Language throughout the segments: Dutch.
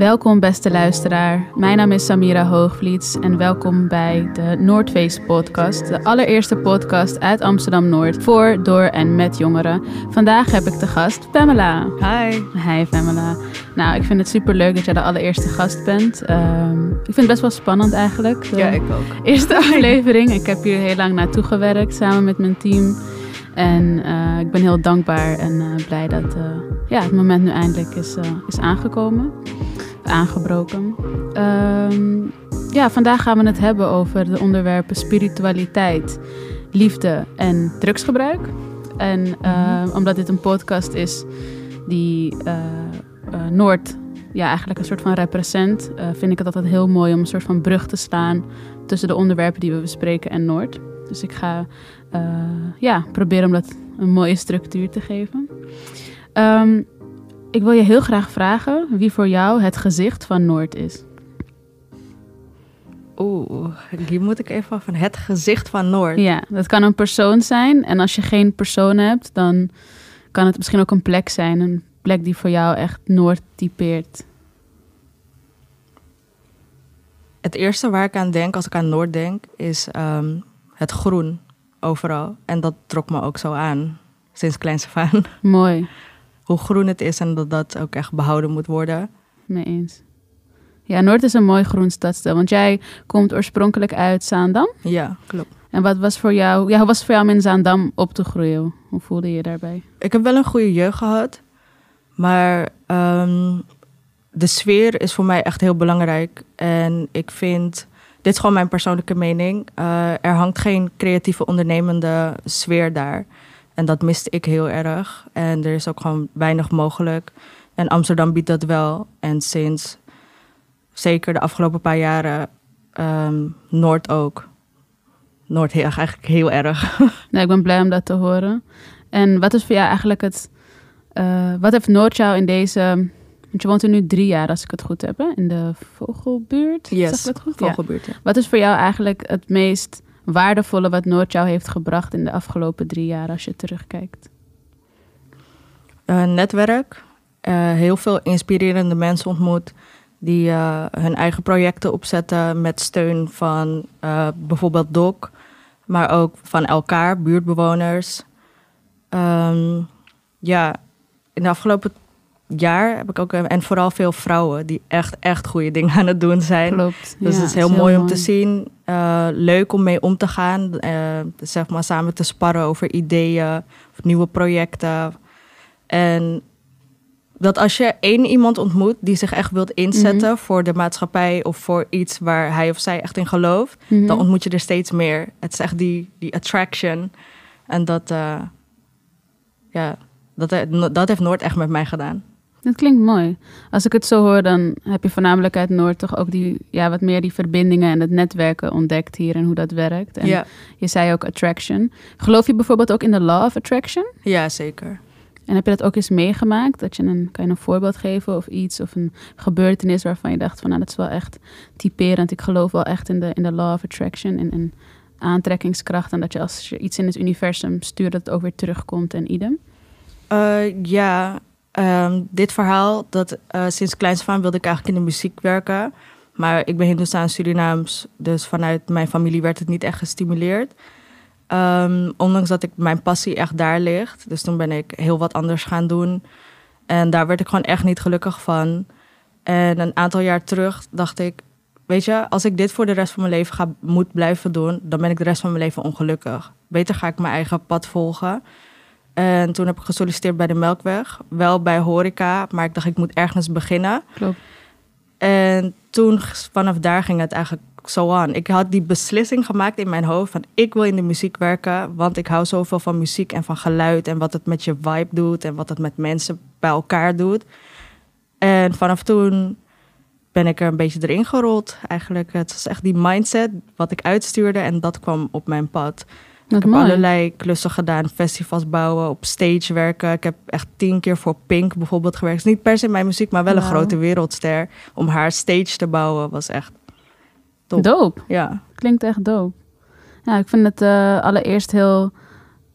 Welkom beste luisteraar. Mijn naam is Samira Hoogvliets en welkom bij de Noordfeest podcast. De allereerste podcast uit Amsterdam-Noord voor, door en met jongeren. Vandaag heb ik de gast Pamela. Hi. Hi Pamela. Nou, ik vind het super leuk dat jij de allereerste gast bent. Ehm, ik vind het best wel spannend eigenlijk. Ja, ik ook. Eerste aflevering. Ik heb hier heel lang naartoe gewerkt samen met mijn team. En eh, ik ben heel dankbaar en eh, blij dat eh, ja, het moment nu eindelijk is, is aangekomen. Aangebroken. Ehm, ja, vandaag gaan we het hebben over de onderwerpen spiritualiteit, liefde en drugsgebruik. En eh, omdat dit een podcast is die eh, eh, Noord ja, eigenlijk een soort van represent, eh, vind ik het altijd heel mooi om een soort van brug te slaan tussen de onderwerpen die we bespreken en Noord. Dus ik ga ja, proberen om dat een mooie structuur te geven. Ehm, ik wil je heel graag vragen wie voor jou het gezicht van Noord is. Oeh, hier moet ik even van het gezicht van Noord. Ja, dat kan een persoon zijn. En als je geen persoon hebt, dan kan het misschien ook een plek zijn. Een plek die voor jou echt Noord typeert. Het eerste waar ik aan denk als ik aan Noord denk, is ehm, het groen overal. En dat trok me ook zo aan, sinds kleins af aan. Mooi, Hoe groen het is en dat dat ook echt behouden moet worden. mee eens. Ja, Noord is een mooi groen stadsdeel. Want jij komt oorspronkelijk uit Zaandam. Ja, klopt. En wat was voor jou, ja, hoe was het voor jou om in Zaandam op te groeien? Hoe voelde je je daarbij? Ik heb wel een goede jeugd gehad, maar ehm, de sfeer is voor mij echt heel belangrijk. En ik vind, dit is gewoon mijn persoonlijke mening, eh, er hangt geen creatieve ondernemende sfeer daar. En dat miste ik heel erg. En er is ook gewoon weinig mogelijk. En Amsterdam biedt dat wel. En sinds zeker de afgelopen paar jaren ehm, Noord ook. Noord heel, eigenlijk heel erg. Nee, ik ben blij om dat te horen. En wat is voor jou eigenlijk het... eh, wat heeft Noord jou in deze... Want je woont er nu drie jaar, als ik het goed heb, hè? In de Vogelbuurt? Zeg Yes, ik dat goed? Ja. Vogelbuurt, ja. Wat is voor jou eigenlijk het meest waardevolle wat Noord jou heeft gebracht in de afgelopen drie jaar, als je terugkijkt? eh, netwerk. Eh, heel veel inspirerende mensen ontmoet die eh, hun eigen projecten opzetten met steun van bijvoorbeeld DOC, maar ook van elkaar, buurtbewoners. Ehm, ja, in de afgelopen jaar heb ik ook, en vooral veel vrouwen die echt, echt goede dingen aan het doen zijn. Klopt. Dus Ja, het is heel mooi om te zien. Eh, leuk om mee om te gaan. eh, zeg maar samen te sparren over ideeën of nieuwe projecten. En dat als je één iemand ontmoet die zich echt wilt inzetten voor de maatschappij of voor iets waar hij of zij echt in gelooft, Mhm. dan ontmoet je er steeds meer. Het is echt die, die attraction. En dat, eh, ja, dat, dat heeft Noord echt met mij gedaan. Dat klinkt mooi. Als ik het zo hoor, dan heb je voornamelijk uit Noord toch ook die, ja, wat meer die verbindingen en het netwerken ontdekt hier en hoe dat werkt. En Ja, je zei ook attraction. Geloof je bijvoorbeeld ook in de law of attraction? ja, zeker. En heb je dat ook eens meegemaakt? Dat je een, kan je een voorbeeld geven of iets of een gebeurtenis waarvan je dacht van nou dat is wel echt typerend. Ik geloof wel echt in de, in de law of attraction en, en aantrekkingskracht. En dat je als je iets in het universum stuurt dat het ook weer terugkomt en idem. Eh, ja, ehm, dit verhaal, dat eh, sinds kleins aan wilde ik eigenlijk in de muziek werken. Maar ik ben Hindoestaans Surinaams, dus vanuit mijn familie werd het niet echt gestimuleerd. Ehm, ondanks dat ik mijn passie echt daar ligt. Dus toen ben ik heel wat anders gaan doen. En daar werd ik gewoon echt niet gelukkig van. En een aantal jaar terug dacht ik, weet je, als ik dit voor de rest van mijn leven ga, moet blijven doen, dan ben ik de rest van mijn leven ongelukkig. Beter ga ik mijn eigen pad volgen. En toen heb ik gesolliciteerd bij de Melkweg. Wel bij horeca, maar ik dacht ik moet ergens beginnen. Klopt. En toen, vanaf daar ging het eigenlijk zo aan. Ik had die beslissing gemaakt in mijn hoofd van ik wil in de muziek werken, want ik hou zoveel van muziek en van geluid en wat het met je vibe doet en wat het met mensen bij elkaar doet. En vanaf toen ben ik er een beetje erin gerold eigenlijk. Het was echt die mindset wat ik uitstuurde en dat kwam op mijn pad. Ik heb mooi. allerlei klussen gedaan, festivals bouwen, op stage werken. Ik heb echt tien keer voor Pink bijvoorbeeld gewerkt. Is niet per se mijn muziek, maar wel een grote wereldster. Om haar stage te bouwen was echt top. Doop. Ja, Klinkt echt dope. Ja, ik vind het eh, allereerst heel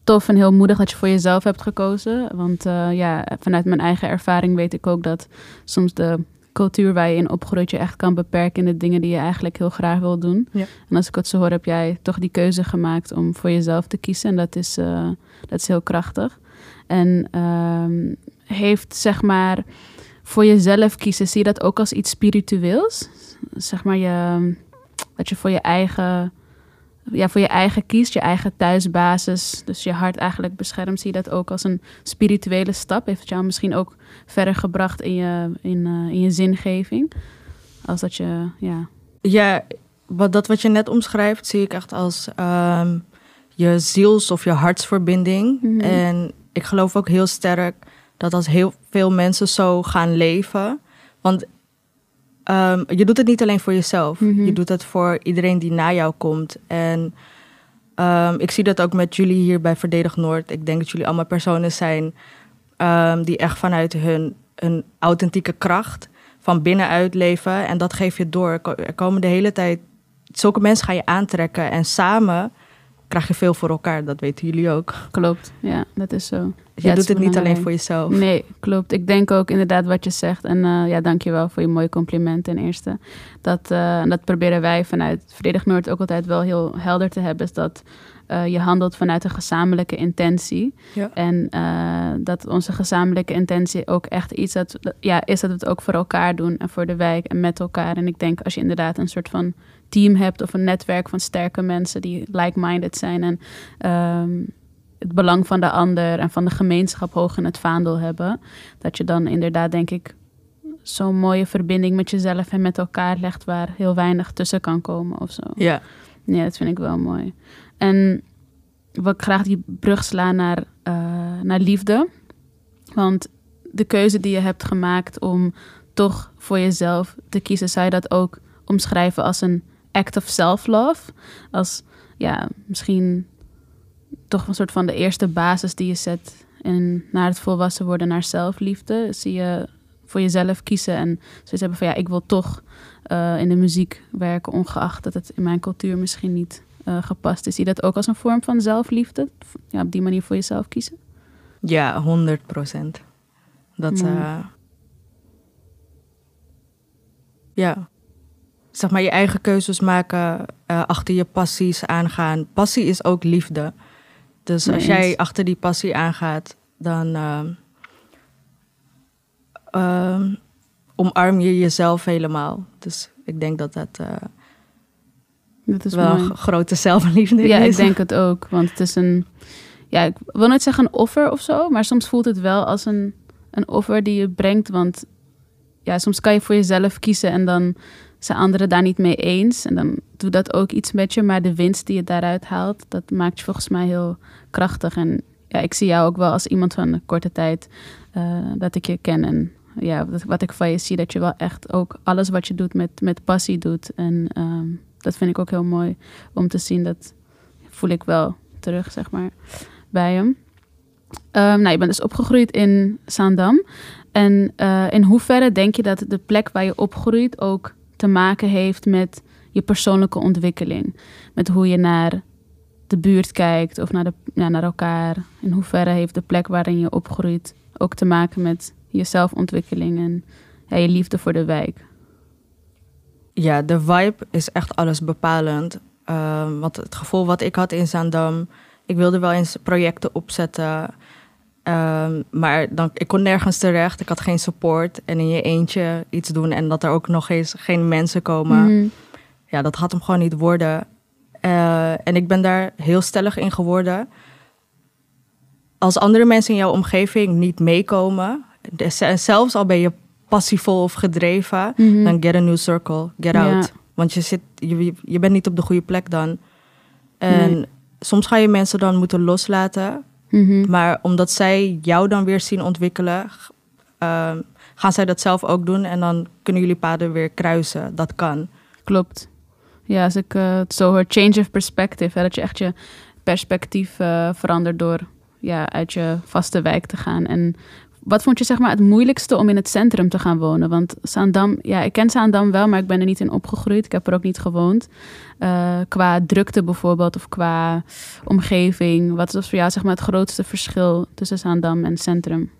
tof en heel moedig dat je voor jezelf hebt gekozen. Want eh, ja, vanuit mijn eigen ervaring weet ik ook dat soms de cultuur waar je in opgroeit je echt kan beperken in de dingen die je eigenlijk heel graag wil doen. Ja. En als ik het zo hoor, heb jij toch die keuze gemaakt om voor jezelf te kiezen. En dat is, eh, dat is heel krachtig. En ehm, heeft zeg maar voor jezelf kiezen, zie je dat ook als iets spiritueels? Zeg maar je, dat je voor je eigen ja, voor je eigen kiest, je eigen thuisbasis, dus je hart eigenlijk beschermt, zie je dat ook als een spirituele stap? Heeft het jou misschien ook verder gebracht in je, in, eh, in je zingeving? Als dat je, ja. Ja, wat, dat wat je net omschrijft, zie ik echt als ehm, je ziels- of je hartsverbinding. Mhm. En ik geloof ook heel sterk dat als heel veel mensen zo gaan leven. Want ehm, je doet het niet alleen voor jezelf. Mhm. Je doet het voor iedereen die na jou komt. En ehm, ik zie dat ook met jullie hier bij Verdedig Noord. Ik denk dat jullie allemaal personen zijn ehm, die echt vanuit hun, hun authentieke kracht van binnenuit leven. En dat geef je door. Er ko- Er komen de hele tijd... Zulke mensen ga je aantrekken. En samen krijg je veel voor elkaar. Dat weten jullie ook. Klopt, ja, dat is zo. Je Ja, doet het niet alleen voor jezelf. Nee, klopt. Ik denk ook inderdaad wat je zegt. En eh ja, dankjewel voor je mooie compliment ten eerste. Dat, en dat proberen wij vanuit Verdedig Noord ook altijd wel heel helder te hebben. Is dat eh, je handelt vanuit een gezamenlijke intentie. Ja. En dat onze gezamenlijke intentie ook echt iets dat, ja, is dat we het ook voor elkaar doen. En voor de wijk en met elkaar. En ik denk als je inderdaad een soort van team hebt of een netwerk van sterke mensen die like-minded zijn. En ehm, het belang van de ander en van de gemeenschap hoog in het vaandel hebben. Dat je dan inderdaad, denk ik, zo'n mooie verbinding met jezelf en met elkaar legt waar heel weinig tussen kan komen of zo. Ja. Ja, dat vind ik wel mooi. En wil ik graag die brug slaan naar, eh, naar liefde. Want de keuze die je hebt gemaakt om toch voor jezelf te kiezen, zou je dat ook omschrijven als een act of self-love? Als ja, misschien toch een soort van de eerste basis die je zet in, naar het volwassen worden, naar zelfliefde. Zie je voor jezelf kiezen en zoiets hebben van ja, ik wil toch eh, in de muziek werken, ongeacht dat het in mijn cultuur misschien niet eh, gepast is. Zie je dat ook als een vorm van zelfliefde? Ja, op die manier voor jezelf kiezen? Ja, 100 procent. Dat, eh, ja. Zeg maar je eigen keuzes maken, achter je passies aangaan. Passie is ook liefde. Dus als jij achter die passie aangaat, dan ehm, ehm, omarm je jezelf helemaal. Dus ik denk dat dat eh, Dat is wel mooi. een grote zelfliefde Ja, is. ik denk het ook. Want het is een. Ja, ik wil niet zeggen een offer of zo, maar soms voelt het wel als een, een offer die je brengt. Want ja, soms kan je voor jezelf kiezen en dan zijn anderen daar niet mee eens. En dan doet dat ook iets met je. Maar de winst die je daaruit haalt, dat maakt je volgens mij heel krachtig. En ja, ik zie jou ook wel als iemand van korte tijd eh, dat ik je ken. En ja, wat, wat ik van je zie, dat je wel echt ook alles wat je doet met, met passie doet. En ehm, dat vind ik ook heel mooi om te zien. Dat voel ik wel terug, zeg maar, bij hem. Ehm, nou, je bent dus opgegroeid in Zaandam. En eh, in hoeverre denk je dat de plek waar je opgroeit ook te maken heeft met je persoonlijke ontwikkeling? Met hoe je naar de buurt kijkt of naar, de, ja, naar elkaar. In hoeverre heeft de plek waarin je opgroeit ook te maken met je zelfontwikkeling en je liefde voor de wijk? Ja, de vibe is echt alles bepalend. Ehm, want het gevoel wat ik had in Zaandam, ik wilde wel eens projecten opzetten. Ehm, maar dan, ik kon nergens terecht, ik had geen support. En in je eentje iets doen en dat er ook nog eens geen mensen komen. Mhm. Ja, dat gaat hem gewoon niet worden. Eh, en ik ben daar heel stellig in geworden. Als andere mensen in jouw omgeving niet meekomen, en zelfs al ben je passievol of gedreven, Mhm. dan get a new circle, get Ja. out. Want je, zit, je, je bent niet op de goede plek dan. En Nee. soms ga je mensen dan moeten loslaten. Mhm. Maar omdat zij jou dan weer zien ontwikkelen, ehm, gaan zij dat zelf ook doen. En dan kunnen jullie paden weer kruisen. Dat kan. Klopt. Ja, als ik eh, het zo hoor, change of perspective. Hè, dat je echt je perspectief eh, verandert door ja, uit je vaste wijk te gaan. En wat vond je zeg maar het moeilijkste om in het centrum te gaan wonen? Want Zaandam, ja, ik ken Zaandam wel, maar ik ben er niet in opgegroeid. Ik heb er ook niet gewoond. Eh, qua drukte bijvoorbeeld of qua omgeving. Wat was voor jou zeg maar het grootste verschil tussen Zaandam en centrum?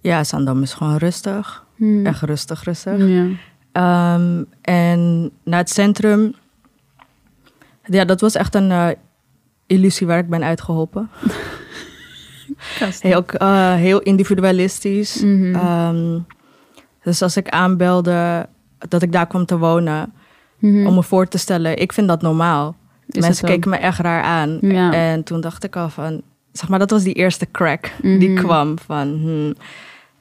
Ja, Zandam is gewoon rustig. Hmm. Echt rustig, rustig. Ja. Ehm, en naar het centrum. Ja, dat was echt een eh, illusie waar ik ben uitgeholpen. Heel, eh, heel individualistisch. Mhm. Ehm, dus als ik aanbelde dat ik daar kwam te wonen, Mhm. om me voor te stellen, ik vind dat normaal. Is Mensen keken me echt raar aan. Ja. En toen dacht ik al van, zeg maar, dat was die eerste crack Mhm. die kwam van. hmm,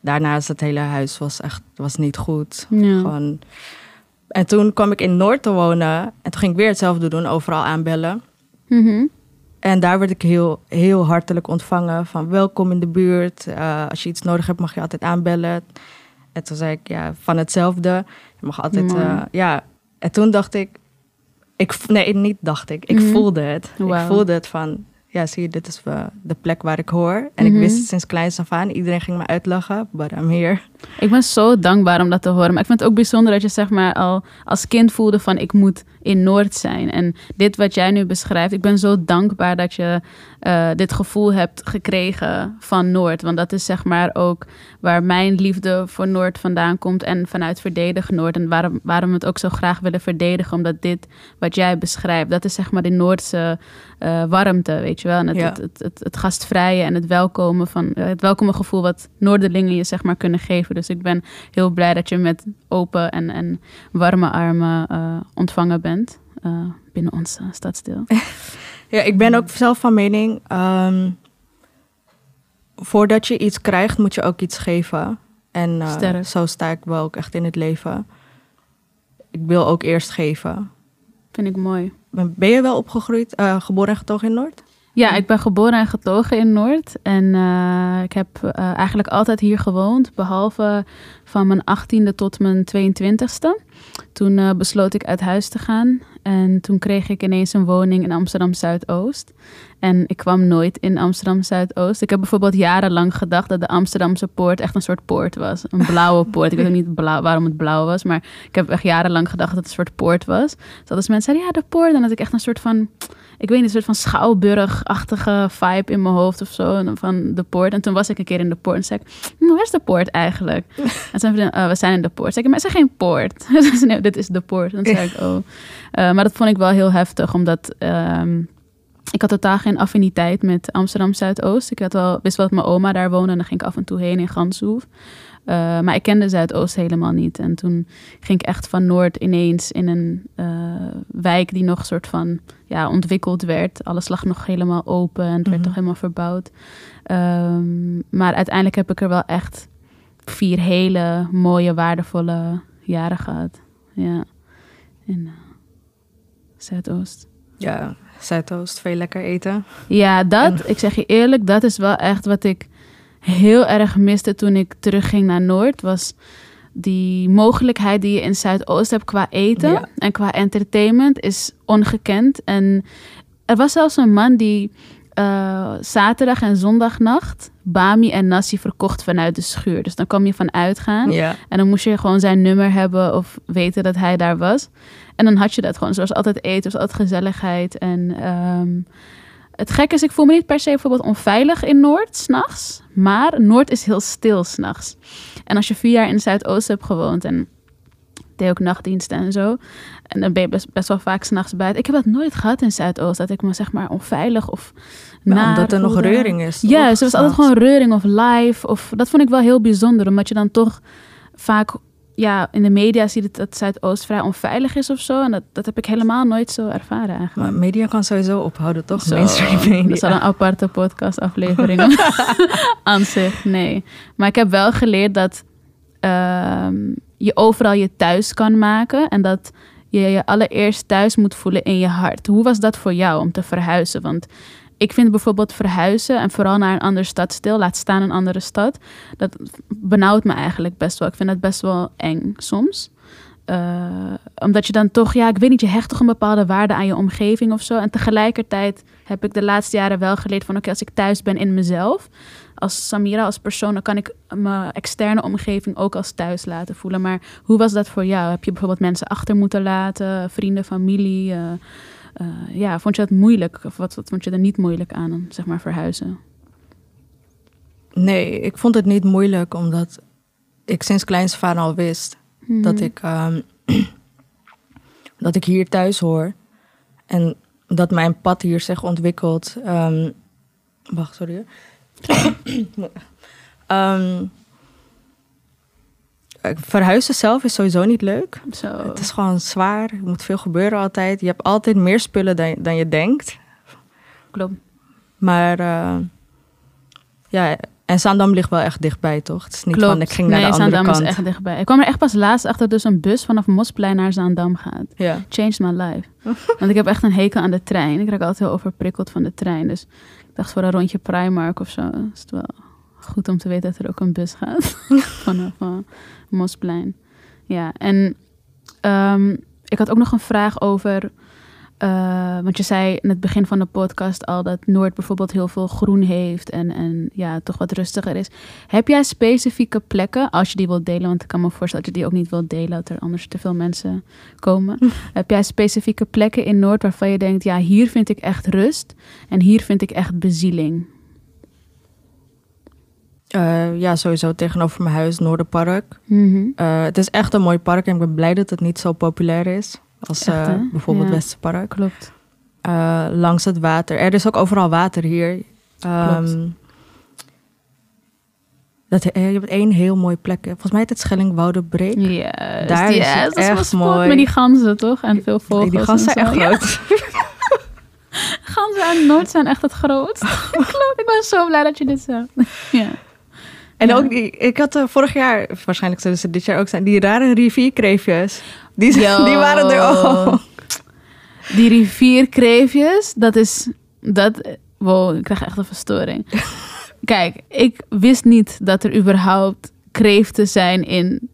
daarna is het hele huis was echt was niet goed. Ja. Gewoon. En toen kwam ik in Noord te wonen en toen ging ik weer hetzelfde doen, overal aanbellen. Mhm. En daar werd ik heel, heel hartelijk ontvangen van welkom in de buurt. Eh, als je iets nodig hebt mag je altijd aanbellen. En toen zei ik ja, van hetzelfde. Je mag altijd, eh, ja. En toen dacht ik, ik, nee niet dacht ik, ik Mhm. voelde het. Ik voelde het van, ja zie je, dit is eh, de plek waar ik hoor. En Mhm. ik wist het sinds kleins af aan. Iedereen ging me uitlachen, but I'm here. Ik ben zo dankbaar om dat te horen. Maar ik vind het ook bijzonder dat je zeg maar al als kind voelde van ik moet in Noord zijn. En dit wat jij nu beschrijft, ik ben zo dankbaar dat je eh, dit gevoel hebt gekregen van Noord. Want dat is zeg maar ook waar mijn liefde voor Noord vandaan komt en vanuit Verdedig Noord. En waarom, waarom we het ook zo graag willen verdedigen, omdat dit wat jij beschrijft, dat is zeg maar die Noordse eh, warmte, weet je wel. En het, Ja. het, het, het, het gastvrije en het welkomen van eh, het welkome gevoel wat Noorderlingen je zeg maar kunnen geven. Dus ik ben heel blij dat je met open en, en warme armen eh, ontvangen bent eh, binnen onze stadsdeel. Ja, ik ben ook zelf van mening. ehm, voordat je iets krijgt, moet je ook iets geven. En eh, zo sta ik wel ook echt in het leven. Ik wil ook eerst geven. Vind ik mooi. Ben ben je wel opgegroeid, eh, geboren en getogen in Noord? Ja, ik ben geboren en getogen in Noord. En eh, ik heb eh, eigenlijk altijd hier gewoond. Behalve van mijn 18e tot mijn 22e. Toen eh, besloot ik uit huis te gaan. En toen kreeg ik ineens een woning in Amsterdam Zuidoost. En ik kwam nooit in Amsterdam Zuidoost. Ik heb bijvoorbeeld jarenlang gedacht dat de Amsterdamse poort echt een soort poort was. Een blauwe poort. Ik weet ook niet blauw, waarom het blauw was. Maar ik heb echt jarenlang gedacht dat het een soort poort was. Dus als mensen zeiden, ja, de poort. Dan had ik echt een soort van ik weet niet, een soort van schouwburg-achtige vibe in mijn hoofd of zo. en Van de poort. En toen was ik een keer in de poort en zei ik, "Hm, waar is de poort eigenlijk? En toen zei we zijn in de poort. Zei ik, maar het is geen poort. Ze nee, dit is de poort. En toen zei ik, oh. Eh, maar dat vond ik wel heel heftig, omdat... ehm, ik had totaal geen affiniteit met Amsterdam Zuidoost. Ik had wel, wist wel dat mijn oma daar woonde en dan ging ik af en toe heen in Ganshoef. Eh, maar ik kende Zuidoost helemaal niet. En toen ging ik echt van Noord ineens in een eh, wijk die nog soort van ja, ontwikkeld werd. Alles lag nog helemaal open en het werd Mhm. toch helemaal verbouwd. Ehm, maar uiteindelijk heb ik er wel echt vier hele mooie, waardevolle jaren gehad. Ja, in eh, Zuidoost. Ja, Zuidoost, veel lekker eten. Ja, dat, ik zeg je eerlijk, dat is wel echt wat ik heel erg miste toen ik terugging naar Noord. Was die mogelijkheid die je in Zuidoost hebt qua eten Ja. en qua entertainment is ongekend. En er was zelfs een man die eh, zaterdag en zondagnacht bami en nasi verkocht vanuit de schuur. Dus dan kwam je van uitgaan. En dan moest je gewoon zijn nummer hebben of weten dat hij daar was. En dan had je dat gewoon. Zoals altijd eten, zoals altijd gezelligheid. En ehm, het gekke is, ik voel me niet per se bijvoorbeeld onveilig in Noord s'nachts. Maar Noord is heel stil s'nachts. En als je vier jaar in Zuidoost hebt gewoond en deed ook nachtdiensten en zo. En dan ben je best, best wel vaak s'nachts buiten. Ik heb dat nooit gehad in Zuidoost. Dat ik me zeg maar onveilig of Maar naar omdat er nog reuring is. Ja, er was altijd gewoon reuring of live. Of, dat vond ik wel heel bijzonder, omdat je dan toch vaak ja, in de media ziet het dat Zuidoost vrij onveilig is of zo. En dat, dat heb ik helemaal nooit zo ervaren Maar eigenlijk. media kan sowieso ophouden, toch? Zo, Mainstream media. Dat is al een aparte podcastaflevering aan zich. Nee. Maar ik heb wel geleerd dat ehm, je overal je thuis kan maken. En dat je je allereerst thuis moet voelen in je hart. Hoe was dat voor jou om te verhuizen? Want ik vind bijvoorbeeld verhuizen en vooral naar een andere stadsdeel, laat staan een andere stad, dat benauwt me eigenlijk best wel. Ik vind dat best wel eng soms. Eh, omdat je dan toch, ja, ik weet niet, je hecht toch een bepaalde waarde aan je omgeving of zo. En tegelijkertijd heb ik de laatste jaren wel geleerd van, oké, als ik thuis ben in mezelf, als Samira, als persoon, dan kan ik mijn externe omgeving ook als thuis laten voelen. Maar hoe was dat voor jou? Heb je bijvoorbeeld mensen achter moeten laten, vrienden, familie? eh, eh, ja, vond je dat moeilijk? Of wat, vond je er niet moeilijk aan, zeg maar, verhuizen? Nee, ik vond het niet moeilijk, omdat ik sinds kleins aan al wist Dat, ik, ehm, dat ik hier thuis hoor. En dat mijn pad hier zich ontwikkelt. ehm, wacht, sorry. Ehm, verhuizen zelf is sowieso niet leuk. Zo. Het is gewoon zwaar. Er moet veel gebeuren altijd. Je hebt altijd meer spullen dan, dan je denkt. Klopt. Maar eh, ja, en Zaandam ligt wel echt dichtbij, toch? Het is niet Klopt. van ik ging naar de andere Zaandam kant. is echt dichtbij. Ik kwam er echt pas laatst achter dus een bus vanaf Mosplein naar Zaandam gaat. Changed my life. Want ik heb echt een hekel aan de trein. Ik raak altijd heel overprikkeld van de trein. Dus ik dacht voor een rondje Primark of zo is het wel goed om te weten dat er ook een bus gaat vanaf uh, Mosplein. Ja, en ehm, ik had ook nog een vraag over. Eh, want je zei in het begin van de podcast al dat Noord bijvoorbeeld heel veel groen heeft en, en ja, toch wat rustiger is. Heb jij specifieke plekken, als je die wilt delen, want ik kan me voorstellen dat je die ook niet wilt delen, dat er anders te veel mensen komen. Heb jij specifieke plekken in Noord waarvan je denkt, ja, hier vind ik echt rust en hier vind ik echt bezieling? Eh, ja, sowieso tegenover mijn huis, Noorderpark. Mhm. Eh, het is echt een mooi park en ik ben blij dat het niet zo populair is als Echt, eh, bijvoorbeeld Ja. Westerpark. Klopt. Eh, langs het water. Er is ook overal water hier. Ehm, Klopt. dat, eh, je hebt één heel mooi plek. Volgens mij heet het Schellingwoude-Breek. Ja, Daar is het dat is echt mooi. met die ganzen, toch? En veel vogels. Die gasten en zijn echt Ja, groot. ganzen uit Noord zijn echt het grootst. Klopt, ik ben zo blij dat je dit zegt. ja. En Ja. ook, die, ik had eh, vorig jaar, waarschijnlijk zullen ze dit jaar ook zijn, die rare rivierkreefjes. Die, die waren er ook. Die rivierkreefjes, dat is... Dat, wow, ik krijg echt een verstoring. Kijk, ik wist niet dat er überhaupt kreeften zijn in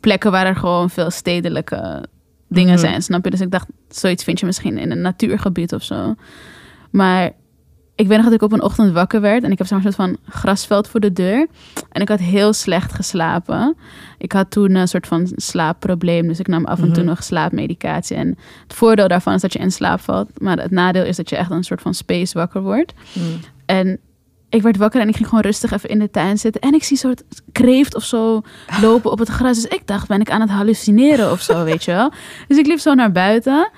plekken waar er gewoon veel stedelijke dingen Mhm. zijn, snap je? Dus ik dacht, zoiets vind je misschien in een natuurgebied of zo. Maar ik weet nog dat ik op een ochtend wakker werd en ik heb zo'n soort van grasveld voor de deur. En ik had heel slecht geslapen. Ik had toen een soort van slaapprobleem, dus ik nam af en toe Mhm. nog slaapmedicatie. En het voordeel daarvan is dat je in slaap valt, maar het nadeel is dat je echt een soort van space wakker wordt. Mm. En ik werd wakker en ik ging gewoon rustig even in de tuin zitten. En ik zie een soort kreeft of zo lopen op het gras. Dus ik dacht, ben ik aan het hallucineren of zo, weet je wel. Dus ik liep zo naar buiten.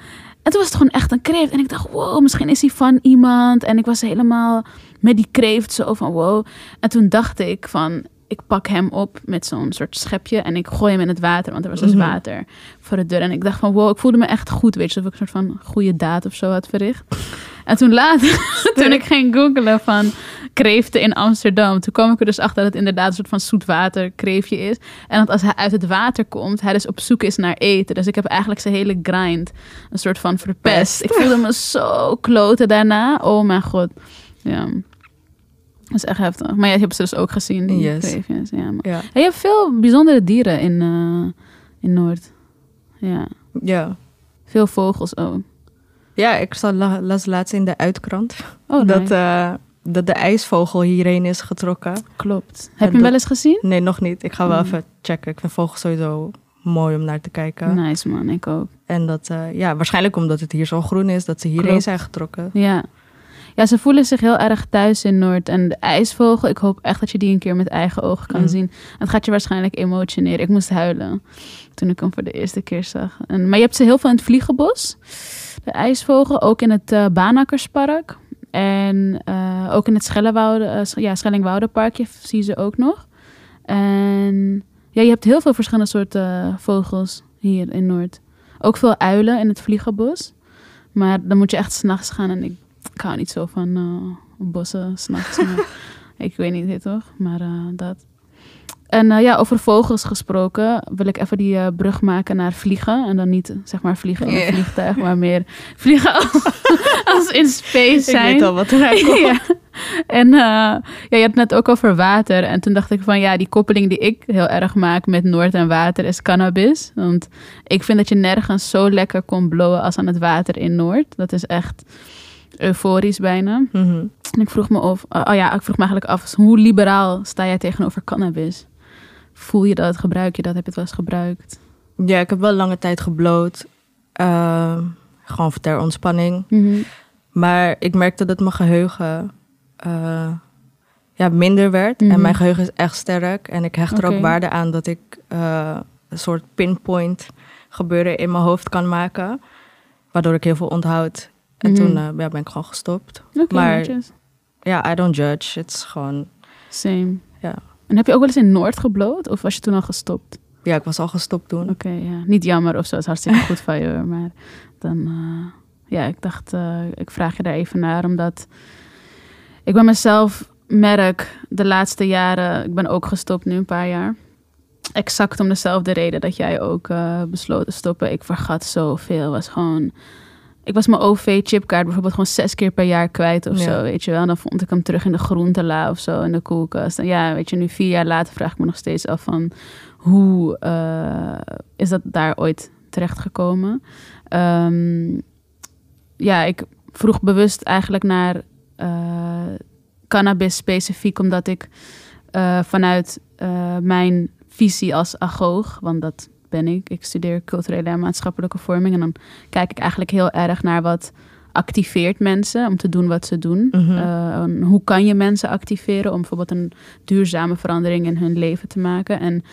En toen was het gewoon echt een kreeft. En ik dacht, wow, misschien is hij van iemand. En ik was helemaal met die kreeft zo van, wow. En toen dacht ik van, ik pak hem op met zo'n soort schepje. En ik gooi hem in het water, want er was dus Mhm. water voor de deur. En ik dacht van, wow, ik voelde me echt goed, weet je. Alsof ik een soort van goede daad of zo had verricht. En toen later, toen ik ging googelen van kreeften in Amsterdam, toen kwam ik er dus achter dat het inderdaad een soort van zoetwater kreefje is. En dat als hij uit het water komt, hij dus op zoek is naar eten. Dus ik heb eigenlijk zijn hele grind een soort van verpest. Pest. Ik voelde me zo kloten daarna. Oh mijn god. Ja. Dat is echt heftig. Maar jij hebt ze dus ook gezien, die Yes. kreefjes. Ja, maar. Ja. Je hebt veel bijzondere dieren in, eh, in Noord. Ja. Ja. Veel vogels ook. ja, ik las laatst in de uitkrant Oh, dat, nice. Dat de ijsvogel hierheen is getrokken. Klopt. Heb je hem wel eens gezien? Nee, nog niet. Ik ga wel Mm. even checken. Ik vind vogels sowieso mooi om naar te kijken. Nice man, ik ook. En dat, eh, ja, waarschijnlijk omdat het hier zo groen is, dat ze hierheen Klopt. zijn getrokken. Ja. ja, ze voelen zich heel erg thuis in Noord. En de ijsvogel, ik hoop echt dat je die een keer met eigen ogen kan Mm. zien. Het gaat je waarschijnlijk emotioneren. Ik moest huilen toen ik hem voor de eerste keer zag. En, maar je hebt ze heel veel in het Vliegenbos. De ijsvogel, ook in het eh Banakkerspark. En eh, ook in het Schellewoude, Sch- ja, zie je ze ook nog. En ja, je hebt heel veel verschillende soorten eh, vogels hier in Noord. Ook veel uilen in het Vliegenbos. Maar dan moet je echt s'nachts gaan. En ik, ik hou niet zo van bossen s'nachts. ik weet niet, dit toch? Maar dat. En ja, over vogels gesproken wil ik even die brug maken naar vliegen. En dan niet zeg maar vliegen in vliegtuig, maar meer vliegen als, in space zijn. Ik weet al wat eruit komt. ja. En eh, ja, je hebt net ook over water. En toen dacht ik van ja, die koppeling die ik heel erg maak met Noord en water is cannabis. Want ik vind dat je nergens zo lekker kon blowen als aan het water in Noord. Dat is echt euforisch bijna. Mhm. En ik vroeg me of, oh ja, ik vroeg me eigenlijk af, hoe liberaal sta jij tegenover cannabis? Voel je dat? Gebruik je dat? Heb je het wel eens gebruikt? Ja, ik heb wel lange tijd gebloot. Eh, gewoon ter ontspanning. Maar ik merkte dat mijn geheugen... eh, ja, minder werd. Mhm. En mijn geheugen is echt sterk. En ik hecht er ook waarde aan dat ik eh, een soort pinpoint gebeuren in mijn hoofd kan maken. Waardoor ik heel veel onthoud. En Mhm. toen eh, ja, ben ik gewoon gestopt. Maar-. Ja, I don't judge. Het is gewoon... Same. Ja. En heb je ook wel eens in Noord gebloot? Of was je toen al gestopt? Ja, ik was al gestopt toen. Oké, ja. Niet jammer of zo. Het is hartstikke goed van je. Maar dan... ja, ik dacht... eh, ik vraag je daar even naar. Omdat ik bij mezelf merk de laatste jaren... Ik ben ook gestopt nu een paar jaar. Exact om dezelfde reden dat jij ook eh besloot te stoppen. Ik vergat zoveel. was gewoon... Ik was mijn OV-chipkaart bijvoorbeeld gewoon zes keer per jaar kwijt of Ja. zo, weet je wel. En dan vond ik hem terug in de groentela of zo, in de koelkast. En ja, weet je, nu vier jaar later vraag ik me nog steeds af van... Hoe eh, is dat daar ooit terechtgekomen? Ehm ja, ik vroeg bewust eigenlijk naar eh, cannabis specifiek, omdat ik eh, vanuit eh, mijn visie als agoog, want dat ben ik, ik studeer culturele en maatschappelijke vorming, en dan kijk ik eigenlijk heel erg naar wat activeert mensen om te doen wat ze doen. Mhm. Hoe kan je mensen activeren om bijvoorbeeld een duurzame verandering in hun leven te maken? En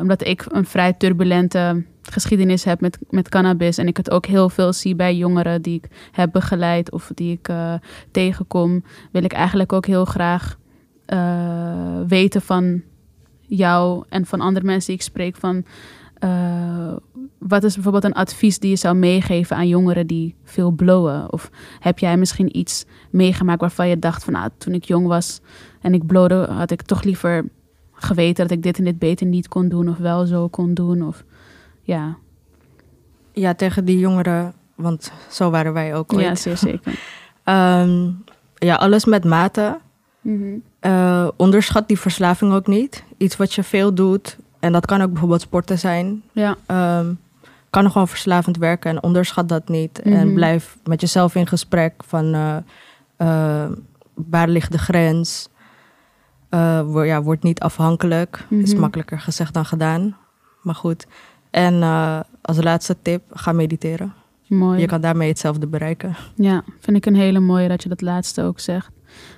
omdat ik een vrij turbulente geschiedenis heb met, met cannabis en ik het ook heel veel zie bij jongeren die ik heb begeleid of die ik eh, tegenkom, wil ik eigenlijk ook heel graag eh, weten van jou en van andere mensen die ik spreek van eh, wat is bijvoorbeeld een advies die je zou meegeven aan jongeren die veel blowen? Of heb jij misschien iets meegemaakt waarvan je dacht van nou, toen ik jong was en ik blowde, had ik toch liever geweten dat ik dit en dit beter niet kon doen of wel zo kon doen? Of ja, Ja, tegen die jongeren, want zo waren wij ook ooit. ja zeer zeker. Ehm, ja, alles met mate. Eh, onderschat die verslaving ook niet. Iets wat je veel doet. En dat kan ook bijvoorbeeld sporten zijn. Ja, Ehm, kan gewoon verslavend werken en onderschat dat niet. En Mhm. blijf met jezelf in gesprek van eh, eh, waar ligt de grens. Eh, wo- ja, word niet afhankelijk. Is Mhm. makkelijker gezegd dan gedaan. Maar goed. En eh, als laatste tip, ga mediteren. mooi. Je kan daarmee hetzelfde bereiken. Ja, vind ik een hele mooie dat je dat laatste ook zegt.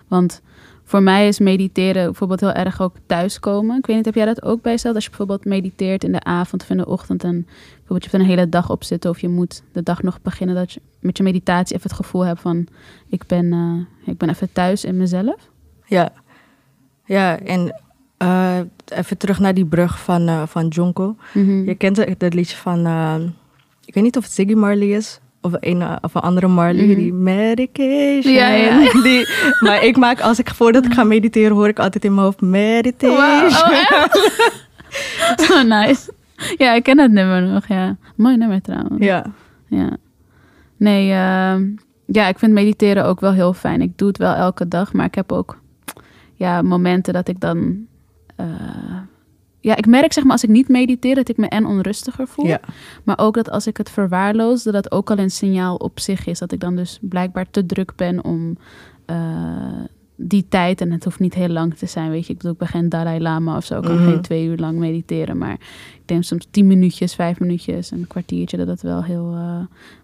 Want voor mij is mediteren bijvoorbeeld heel erg ook thuiskomen. Ik weet niet, heb jij dat ook bij jezelf? Als je bijvoorbeeld mediteert in de avond of in de ochtend en bijvoorbeeld je hebt een hele dag op zitten of je moet de dag nog beginnen, dat je met je meditatie even het gevoel hebt van ik ben, eh, ik ben even thuis in mezelf. Ja, ja en eh, even terug naar die brug van, eh, van Jonko. Mhm. Je kent het, dat liedje van, eh, ik weet niet of het Ziggy Marley is. Of een, eh, of een andere Marley, Mhm. die medication. Ja, ja. Die, maar ik maak, als ik voordat ik ga mediteren, hoor ik altijd in mijn hoofd meditation. Oh, oh, nice. Ja, ik ken dat nummer nog, ja. Mooi nummer trouwens. Ja, Ja. Nee, ehm, ja, ik vind mediteren ook wel heel fijn. Ik doe het wel elke dag, maar ik heb ook ja, momenten dat ik dan... eh, ja, ik merk zeg maar als ik niet mediteer dat ik me en onrustiger voel. ja. Maar ook dat als ik het verwaarloos, dat dat ook al een signaal op zich is. Dat ik dan dus blijkbaar te druk ben om eh, die tijd, en het hoeft niet heel lang te zijn, weet je. Ik bedoel, ik ben geen Dalai Lama of zo. Ik kan Mhm. geen twee uur lang mediteren. Maar ik denk soms tien minuutjes, vijf minuutjes, een kwartiertje, dat dat wel heel eh,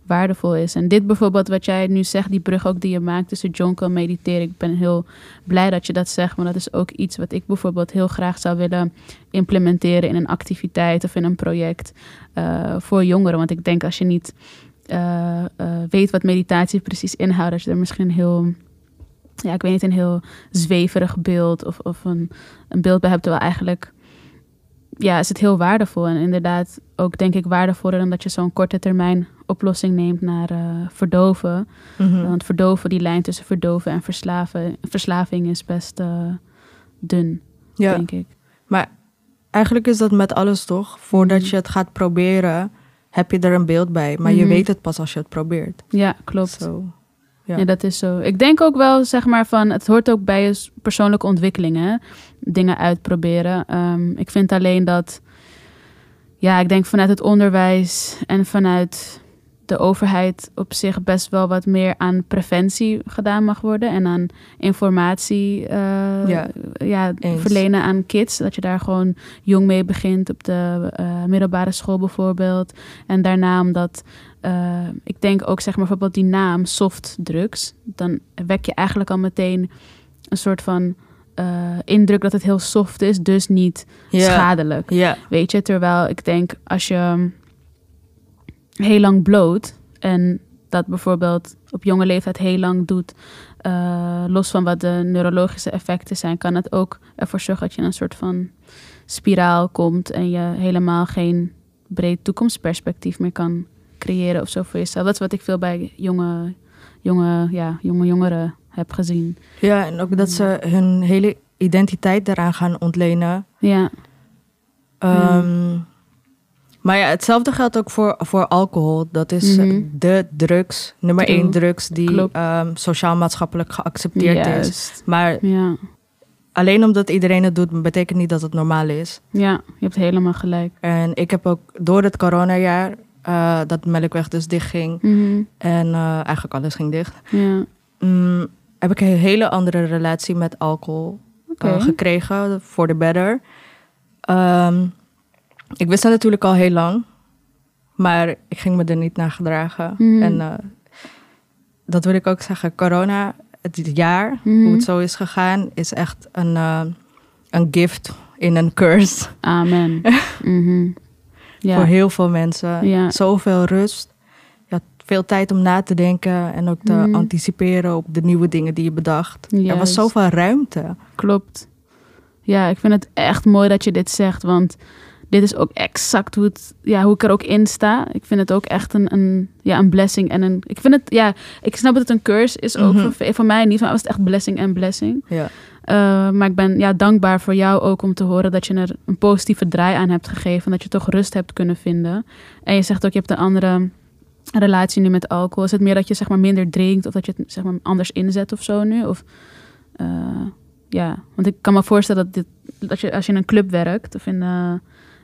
waardevol is. En dit bijvoorbeeld, wat jij nu zegt, die brug ook die je maakt tussen jonko en mediteren. Ik ben heel blij dat je dat zegt, maar dat is ook iets wat ik bijvoorbeeld heel graag zou willen implementeren in een activiteit of in een project eh, voor jongeren. Want ik denk als je niet eh, weet wat meditatie precies inhoudt, dat je er misschien heel, ja, ik weet niet, een heel zweverig beeld of, of een, een beeld bij hebt, terwijl eigenlijk ja, is het heel waardevol. En inderdaad ook denk ik waardevoller dan dat je zo'n korte termijn oplossing neemt naar eh, verdoven. Mhm. Want verdoven, die lijn tussen verdoven en verslaven, verslaving is best eh, dun, ja. denk ik. Maar eigenlijk is dat met alles toch? Voordat Mhm. je het gaat proberen, heb je er een beeld bij. Maar je Mhm. weet het pas als je het probeert. Ja, klopt. Ja. Dat is zo. Ik denk ook wel, zeg maar, van het hoort ook bij je persoonlijke ontwikkeling? Dingen uitproberen. Ehm, ik vind alleen dat, ja, ik denk vanuit het onderwijs en vanuit de overheid op zich best wel wat meer aan preventie gedaan mag worden en aan informatie eh, Ja, ja, verlenen aan kids. Dat je daar gewoon jong mee begint op de eh, middelbare school bijvoorbeeld. En daarna omdat eh, ik denk ook zeg maar bijvoorbeeld die naam soft drugs, dan wek je eigenlijk al meteen een soort van indruk dat het heel soft is, dus niet schadelijk. Weet je, terwijl ik denk als je heel lang bloot en dat bijvoorbeeld op jonge leeftijd heel lang doet, eh, los van wat de neurologische effecten zijn, kan het ook ervoor zorgen dat je in een soort van spiraal komt en je helemaal geen breed toekomstperspectief meer kan creëren of zo voor jezelf. Dat is wat ik veel bij jonge, jonge, ja, jonge jongeren heb gezien. ja, en ook dat ze hun hele identiteit daaraan gaan ontlenen. Ja, Ehm, Maar ja, hetzelfde geldt ook voor, voor alcohol. Dat is Mhm. de drugs, nummer True. één drugs die ehm, sociaal-maatschappelijk geaccepteerd is. juist. Maar Ja. alleen omdat iedereen het doet, betekent niet dat het normaal is. ja, je hebt helemaal gelijk. En ik heb ook door het coronajaar, eh dat Melkweg dus dicht ging Mhm. en eh, eigenlijk alles ging dicht, Ja, mm, heb ik een hele andere relatie met alcohol eh, gekregen, voor the better. Ehm, ik wist dat natuurlijk al heel lang, maar ik ging me er niet naar gedragen. Mhm. En eh, dat wil ik ook zeggen, corona, het jaar, Mhm. hoe het zo is gegaan, is echt een, eh, een gift in een curse Amen. Mhm. Ja. voor heel veel mensen. Ja. Zoveel rust. Je had veel tijd om na te denken en ook te Mhm. anticiperen op de nieuwe dingen die je bedacht. Er was zoveel ruimte. Klopt. Ja, ik vind het echt mooi dat je dit zegt, want dit is ook exact hoe, het, ja, hoe ik er ook in sta. Ik vind het ook echt een, een, ja, een blessing en een. Ik vind het, ja, ik snap dat het een curse is ook Mhm. voor, mij niet, maar het was echt blessing en blessing. Ja. Uh, maar ik ben ja, dankbaar voor jou ook om te horen dat je er een positieve draai aan hebt gegeven. Dat je toch rust hebt kunnen vinden. En je zegt ook, je hebt een andere relatie nu met alcohol. Is het meer dat je zeg maar, minder drinkt of dat je het zeg maar, anders inzet of zo nu? Of, uh, ja, want ik kan me voorstellen dat, dit, dat je, als je in een club werkt of in uh,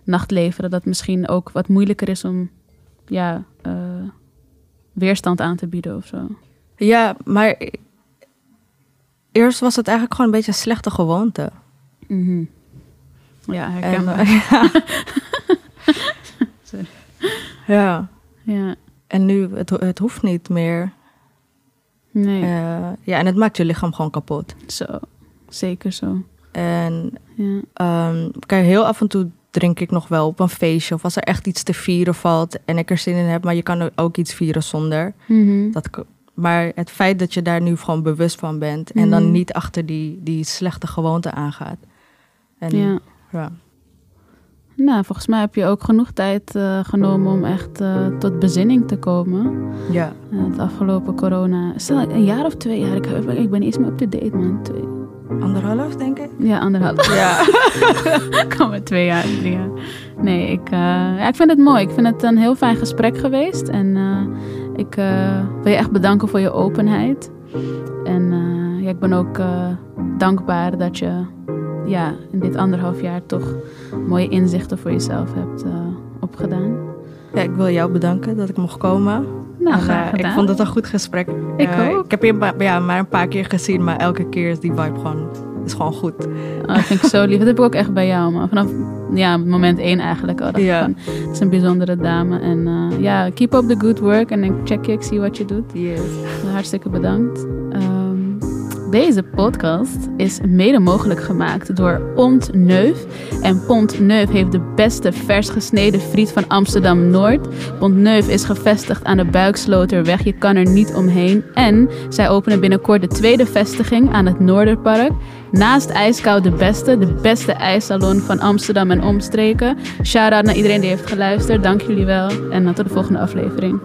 nachtleven, dat dat misschien ook wat moeilijker is om ja, uh, weerstand aan te bieden of zo. Ja, maar eerst was het eigenlijk gewoon een beetje een slechte gewoonte. Mm -hmm. Ja, herkenbaar. En, uh, ja. ja. ja. En nu, het, het hoeft niet meer. Nee. Uh, ja, en het maakt je lichaam gewoon kapot. Zo, zeker zo. En ja. um, kijk, heel af en toe drink ik nog wel op een feestje. Of als er echt iets te vieren valt en ik er zin in heb. Maar je kan ook iets vieren zonder. Mm -hmm. dat, maar het feit dat je daar nu gewoon bewust van bent. En mm -hmm. dan niet achter die, die slechte gewoonte aangaat. En, ja. ja. Nou, volgens mij heb je ook genoeg tijd uh, genomen om echt uh, tot bezinning te komen. Ja. Uh, het afgelopen corona. Is dat een jaar of twee jaar? Ik, ik ben iets meer up-to-date, man. Twee. Anderhalf, denk ik? Ja, anderhalf. Ja. Kom met twee jaar, drie jaar. Nee, ik, uh, ja, ik vind het mooi. Ik vind het een heel fijn gesprek geweest. En uh, ik uh, wil je echt bedanken voor je openheid. En ja, ik ben ook dankbaar dat je ja, in dit anderhalf jaar toch mooie inzichten voor jezelf hebt opgedaan. Ja, ik wil jou bedanken dat ik mocht komen. Nou, en, graag ik vond het een goed gesprek. Ik ook. Ik heb je ja, maar een paar keer gezien, maar elke keer is die vibe gewoon, is gewoon goed. Oh, dat vind ik zo lief. Dat heb ik ook echt bij jou, man. Vanaf ja, moment één eigenlijk al. Ja. Van, het is een bijzondere dame. En uh, ja, keep up the good work. En ik check je, ik zie wat je doet. Yes. Hartstikke bedankt. Deze podcast is mede mogelijk gemaakt door Pont Neuf. En Pont Neuf heeft de beste vers gesneden friet van Amsterdam-Noord. Pont Neuf is gevestigd aan de Buiksloterweg. Je kan er niet omheen. En zij openen binnenkort de tweede vestiging aan het Noorderpark. Naast IJskou de Beste, de beste ijssalon van Amsterdam en omstreken. Shout-out naar iedereen die heeft geluisterd. Dank jullie wel. En tot de volgende aflevering.